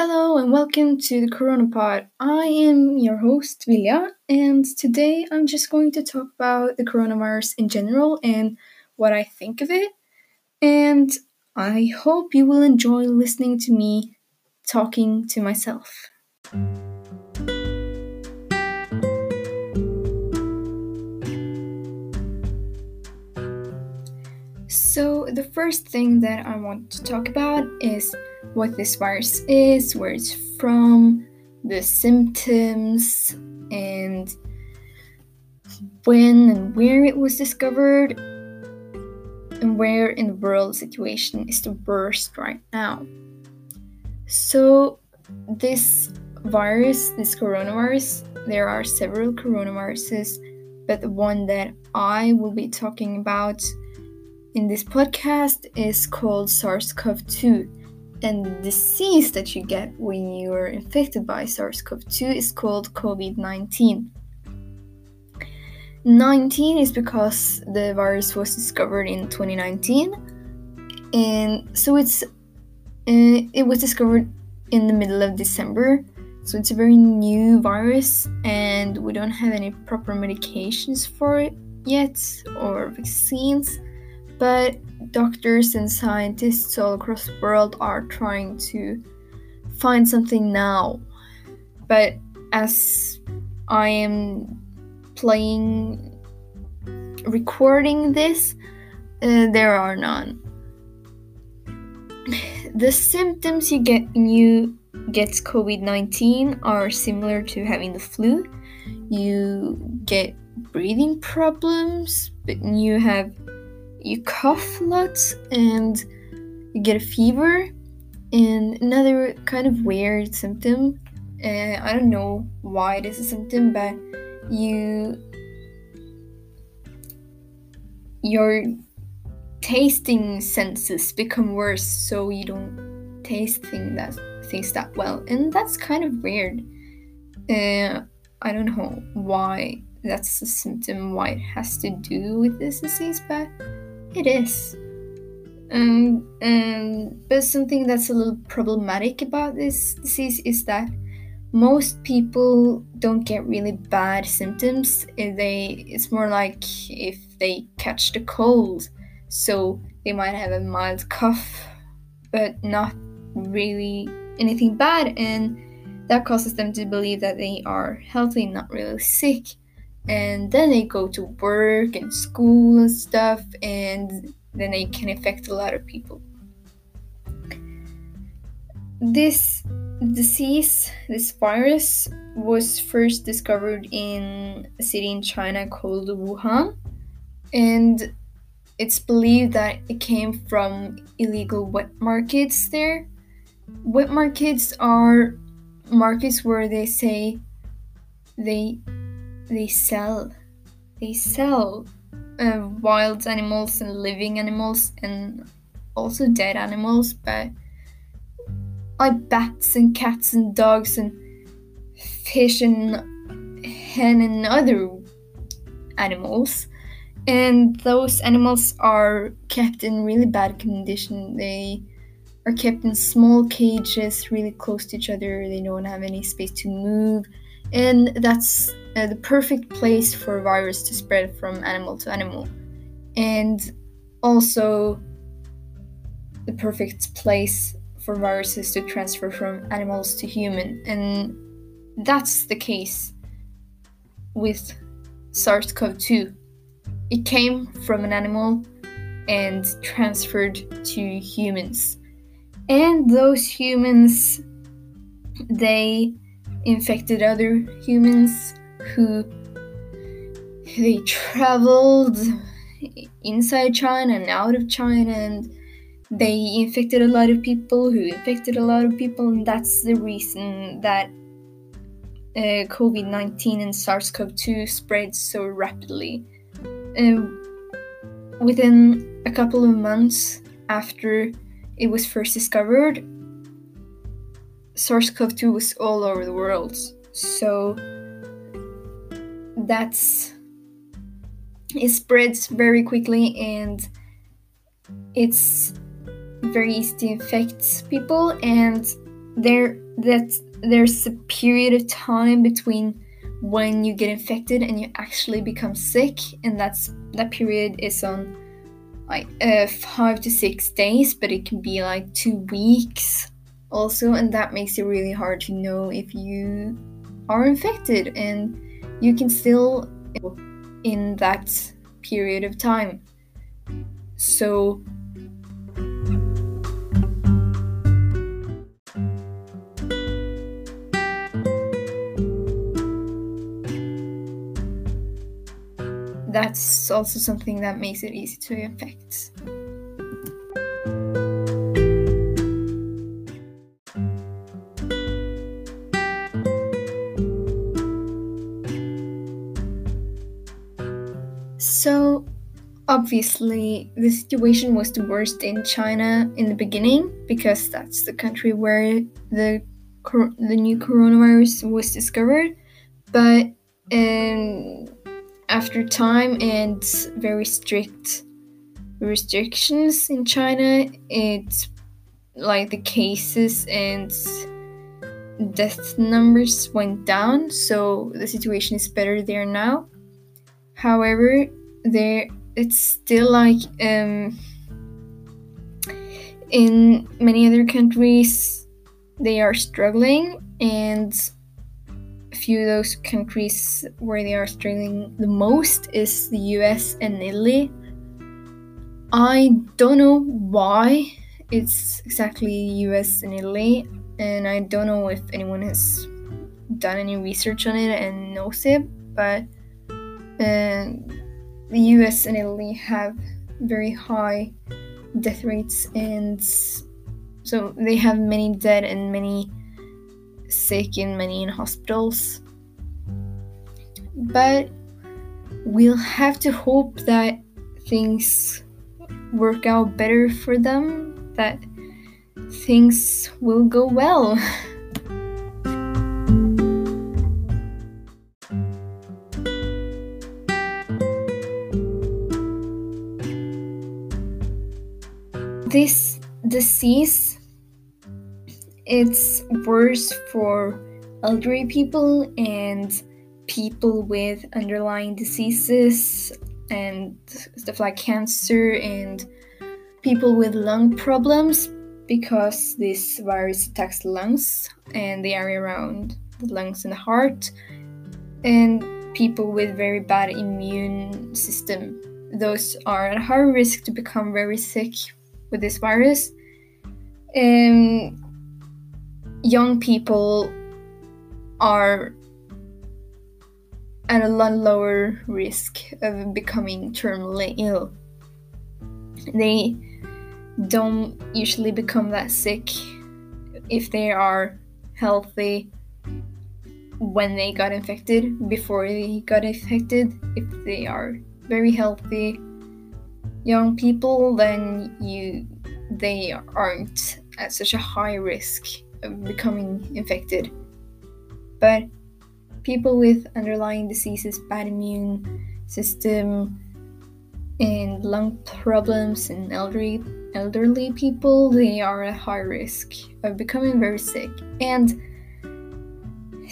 Hello and welcome to the Corona Pod. I am your host, Vilja, and today I'm just going to talk about the coronavirus in general and what I think of it. And I hope you will enjoy listening to me talking to myself. So, the first thing that I want to talk about is what this virus is, where it's from, the symptoms, and when and where it was discovered, and where in the world situation is the worst right now. So, this virus, this coronavirus, there are several coronaviruses, but the one that I will be talking about in this podcast is called SARS CoV 2. And the disease that you get when you are infected by SARS CoV 2 is called COVID 19. 19 is because the virus was discovered in 2019, and so it's uh, it was discovered in the middle of December. So it's a very new virus, and we don't have any proper medications for it yet or vaccines. But doctors and scientists all across the world are trying to find something now. But as I am playing, recording this, uh, there are none. The symptoms you get when you get COVID 19 are similar to having the flu. You get breathing problems, but you have you cough lots and you get a fever. And another kind of weird symptom, uh, I don't know why it is a symptom, but you your tasting senses become worse, so you don't taste things that things that well, and that's kind of weird. Uh, I don't know why that's a symptom, why it has to do with this disease, but it is. Um, um, but something that's a little problematic about this disease is that most people don't get really bad symptoms. They it's more like if they catch the cold, so they might have a mild cough, but not really anything bad, and that causes them to believe that they are healthy, not really sick and then they go to work and school and stuff and then they can affect a lot of people. This disease this virus was first discovered in a city in china called wuhan and it's believed that it came from illegal wet markets there. Wet markets are markets where they say they they sell they sell uh, wild animals and living animals and also dead animals but like bats and cats and dogs and fish and hen and other animals. And those animals are kept in really bad condition. They are kept in small cages really close to each other. They don't have any space to move. And that's uh, the perfect place for a virus to spread from animal to animal, and also the perfect place for viruses to transfer from animals to human. And that's the case with SARS CoV 2. It came from an animal and transferred to humans. And those humans, they infected other humans who they traveled inside China and out of China and they infected a lot of people who infected a lot of people and that's the reason that uh, COVID-19 and SARS-CoV-2 spread so rapidly. Uh, within a couple of months after it was first discovered, SARS-CoV-2 was all over the world. So that's it spreads very quickly and it's very easy to infect people and there that there's a period of time between when you get infected and you actually become sick and that's that period is on like uh, five to six days but it can be like two weeks also and that makes it really hard to know if you are infected and you can still in that period of time so that's also something that makes it easy to infect. Obviously, the situation was the worst in China in the beginning because that's the country where the the new coronavirus was discovered. But um, after time and very strict restrictions in China, it's like the cases and death numbers went down, so the situation is better there now. However, there it's still like um, in many other countries they are struggling and a few of those countries where they are struggling the most is the US and Italy. I don't know why it's exactly US and Italy, and I don't know if anyone has done any research on it and knows it, but uh, the US and Italy have very high death rates, and so they have many dead and many sick in many in hospitals. But we'll have to hope that things work out better for them, that things will go well. this disease it's worse for elderly people and people with underlying diseases and stuff like cancer and people with lung problems because this virus attacks the lungs and the area around the lungs and the heart and people with very bad immune system. Those are at high risk to become very sick with this virus um, young people are at a lot lower risk of becoming terminally ill. They don't usually become that sick if they are healthy when they got infected, before they got infected. If they are very healthy young people, then you they aren't at such a high risk of becoming infected. But people with underlying diseases, bad immune system, and lung problems and elderly elderly people, they are at high risk of becoming very sick. And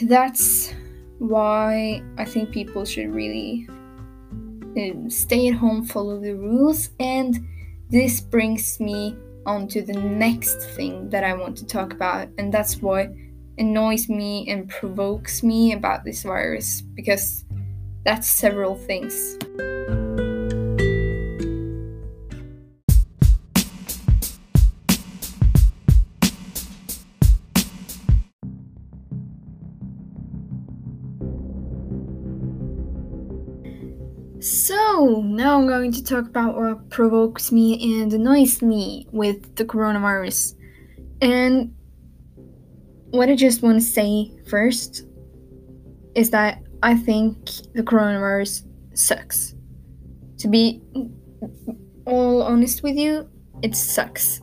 that's why I think people should really stay at home, follow the rules, and this brings me on to the next thing that I want to talk about, and that's what annoys me and provokes me about this virus because that's several things. So, now I'm going to talk about what provokes me and annoys me with the coronavirus. And what I just want to say first is that I think the coronavirus sucks. To be all honest with you, it sucks.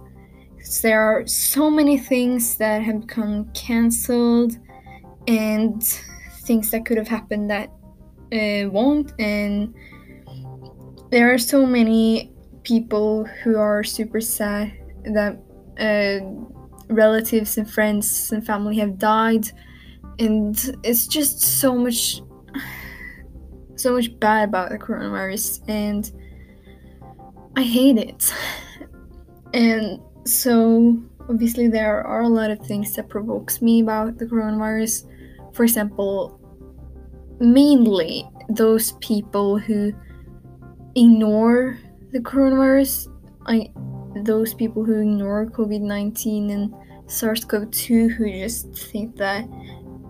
There are so many things that have become cancelled and things that could have happened that uh, won't, and there are so many people who are super sad that uh, relatives and friends and family have died and it's just so much so much bad about the coronavirus and I hate it. And so obviously there are a lot of things that provokes me about the coronavirus. For example, mainly those people who ignore the coronavirus, I those people who ignore COVID-19 and SARS-CoV-2 who just think that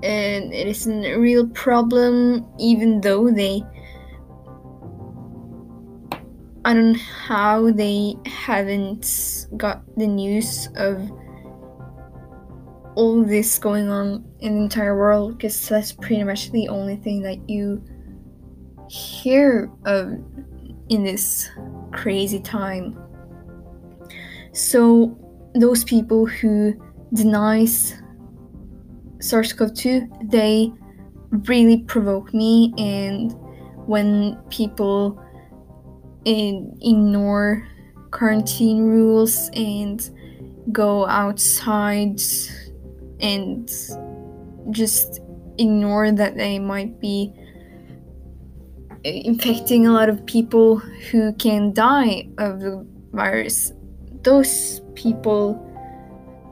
and it isn't a real problem even though they I don't know how they haven't got the news of all this going on in the entire world because that's pretty much the only thing that you hear of in this crazy time. So those people who denies SARS-CoV-2, they really provoke me and when people eh, ignore quarantine rules and go outside and just ignore that they might be infecting a lot of people who can die of the virus. Those people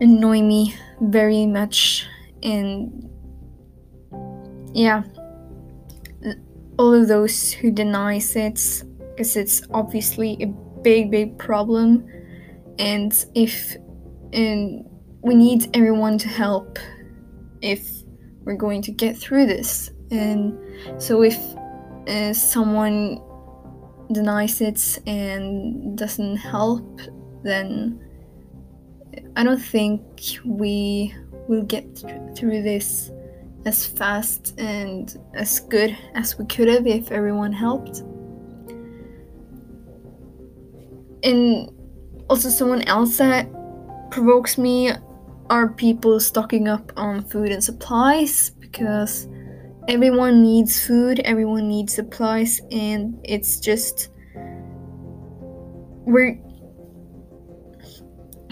annoy me very much and yeah all of those who denies it because it's obviously a big, big problem. And if and we need everyone to help if we're going to get through this. And so if uh, someone denies it and doesn't help, then I don't think we will get through this as fast and as good as we could have if everyone helped. and also someone else that provokes me are people stocking up on food and supplies because everyone needs food, everyone needs supplies, and it's just we're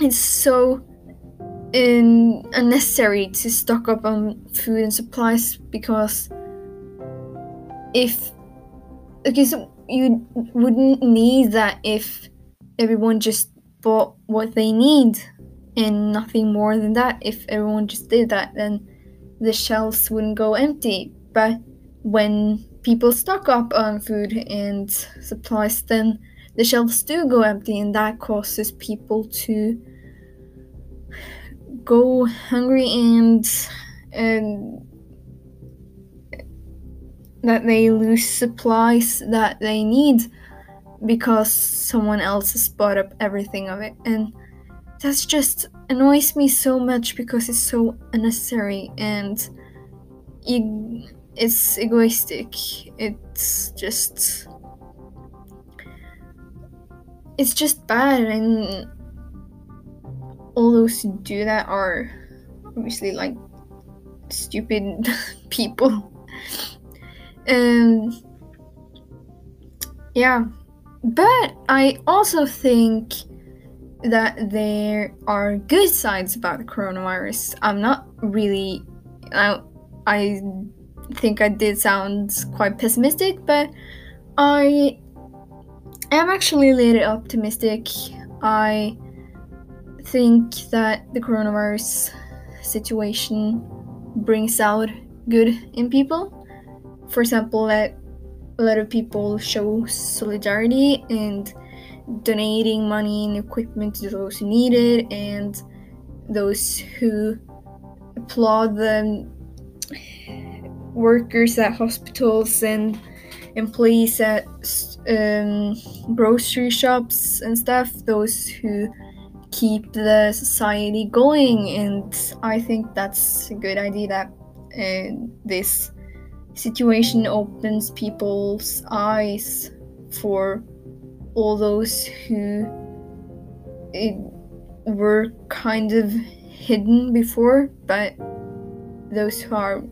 it's so in, unnecessary to stock up on food and supplies because if because you wouldn't need that if everyone just bought what they need and nothing more than that. If everyone just did that, then the shelves wouldn't go empty. But when people stock up on food and supplies, then the shelves do go empty, and that causes people to go hungry and and that they lose supplies that they need because someone else has bought up everything of it. And that's just annoys me so much because it's so unnecessary and you, it's egoistic it's just it's just bad and all those who do that are obviously like stupid people and yeah but I also think that there are good sides about the coronavirus. I'm not really. I, I think I did sound quite pessimistic, but I am actually a little optimistic. I think that the coronavirus situation brings out good in people. For example, that a lot of people show solidarity and donating money and equipment to those who need it and those who applaud the workers at hospitals and employees at um, grocery shops and stuff those who keep the society going. And i think that's a good idea that uh, this situation opens people's eyes for all those who were kind of hidden before, but those who are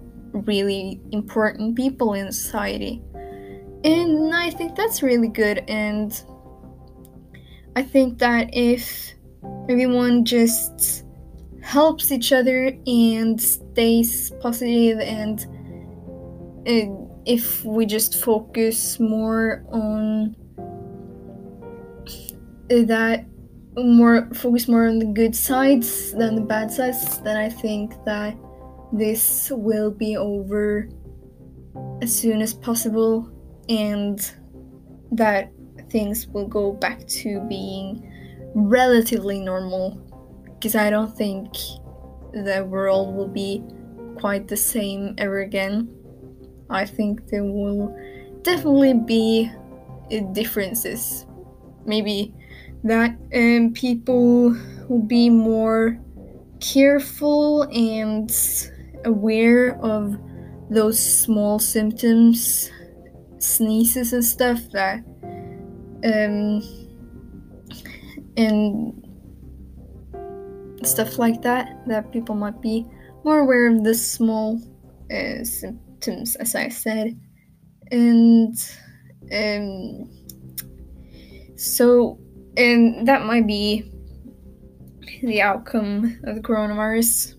really important people in society. And I think that's really good. And I think that if everyone just helps each other and stays positive and if we just focus more on that more focus more on the good sides than the bad sides then i think that this will be over as soon as possible and that things will go back to being relatively normal because i don't think the world will be quite the same ever again. I think there will definitely be differences. Maybe that um, people will be more careful and aware of those small symptoms, sneezes and stuff that, um, and stuff like that, that people might be more aware of the small uh, symptoms, as I said. And um, so and that might be the outcome of the coronavirus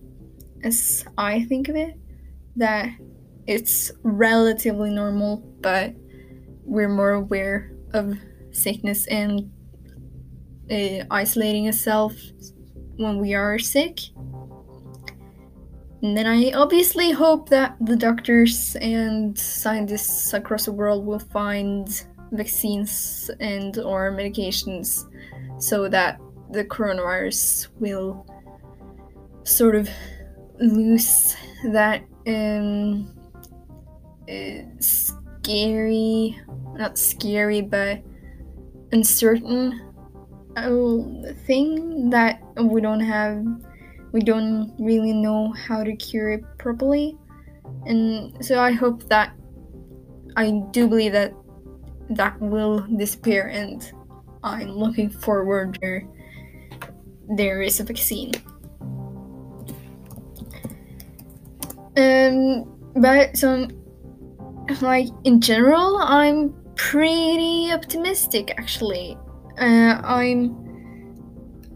as I think of it. That it's relatively normal, but we're more aware of sickness and uh, isolating yourself when we are sick. And then I obviously hope that the doctors and scientists across the world will find vaccines and or medications so that the coronavirus will sort of lose that um, uh, scary, not scary, but uncertain uh, thing that we don't have, we don't really know how to cure it properly. And so I hope that, I do believe that that will disappear and I'm looking forward there is a vaccine. Um but so like in general I'm pretty optimistic actually. Uh, I'm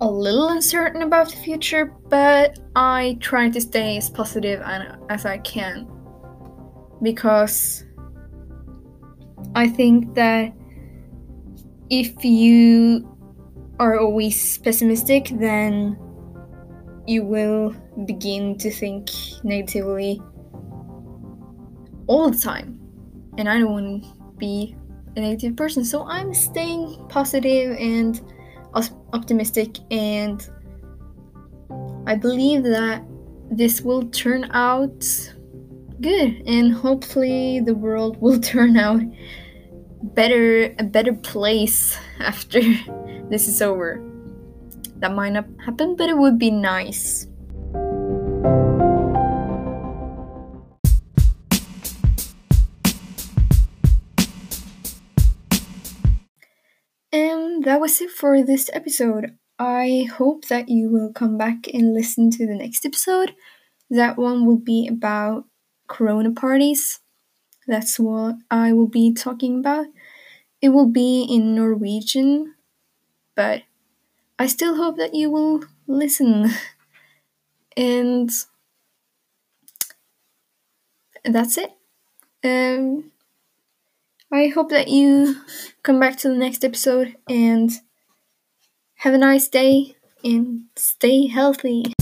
a little uncertain about the future, but I try to stay as positive as I can because I think that if you are always pessimistic, then you will begin to think negatively all the time. And I don't want to be a negative person, so I'm staying positive and optimistic, and I believe that this will turn out good and hopefully the world will turn out better a better place after this is over that might not happen but it would be nice that was it for this episode i hope that you will come back and listen to the next episode that one will be about Corona parties. That's what I will be talking about. It will be in Norwegian, but I still hope that you will listen. And that's it. Um, I hope that you come back to the next episode and have a nice day and stay healthy.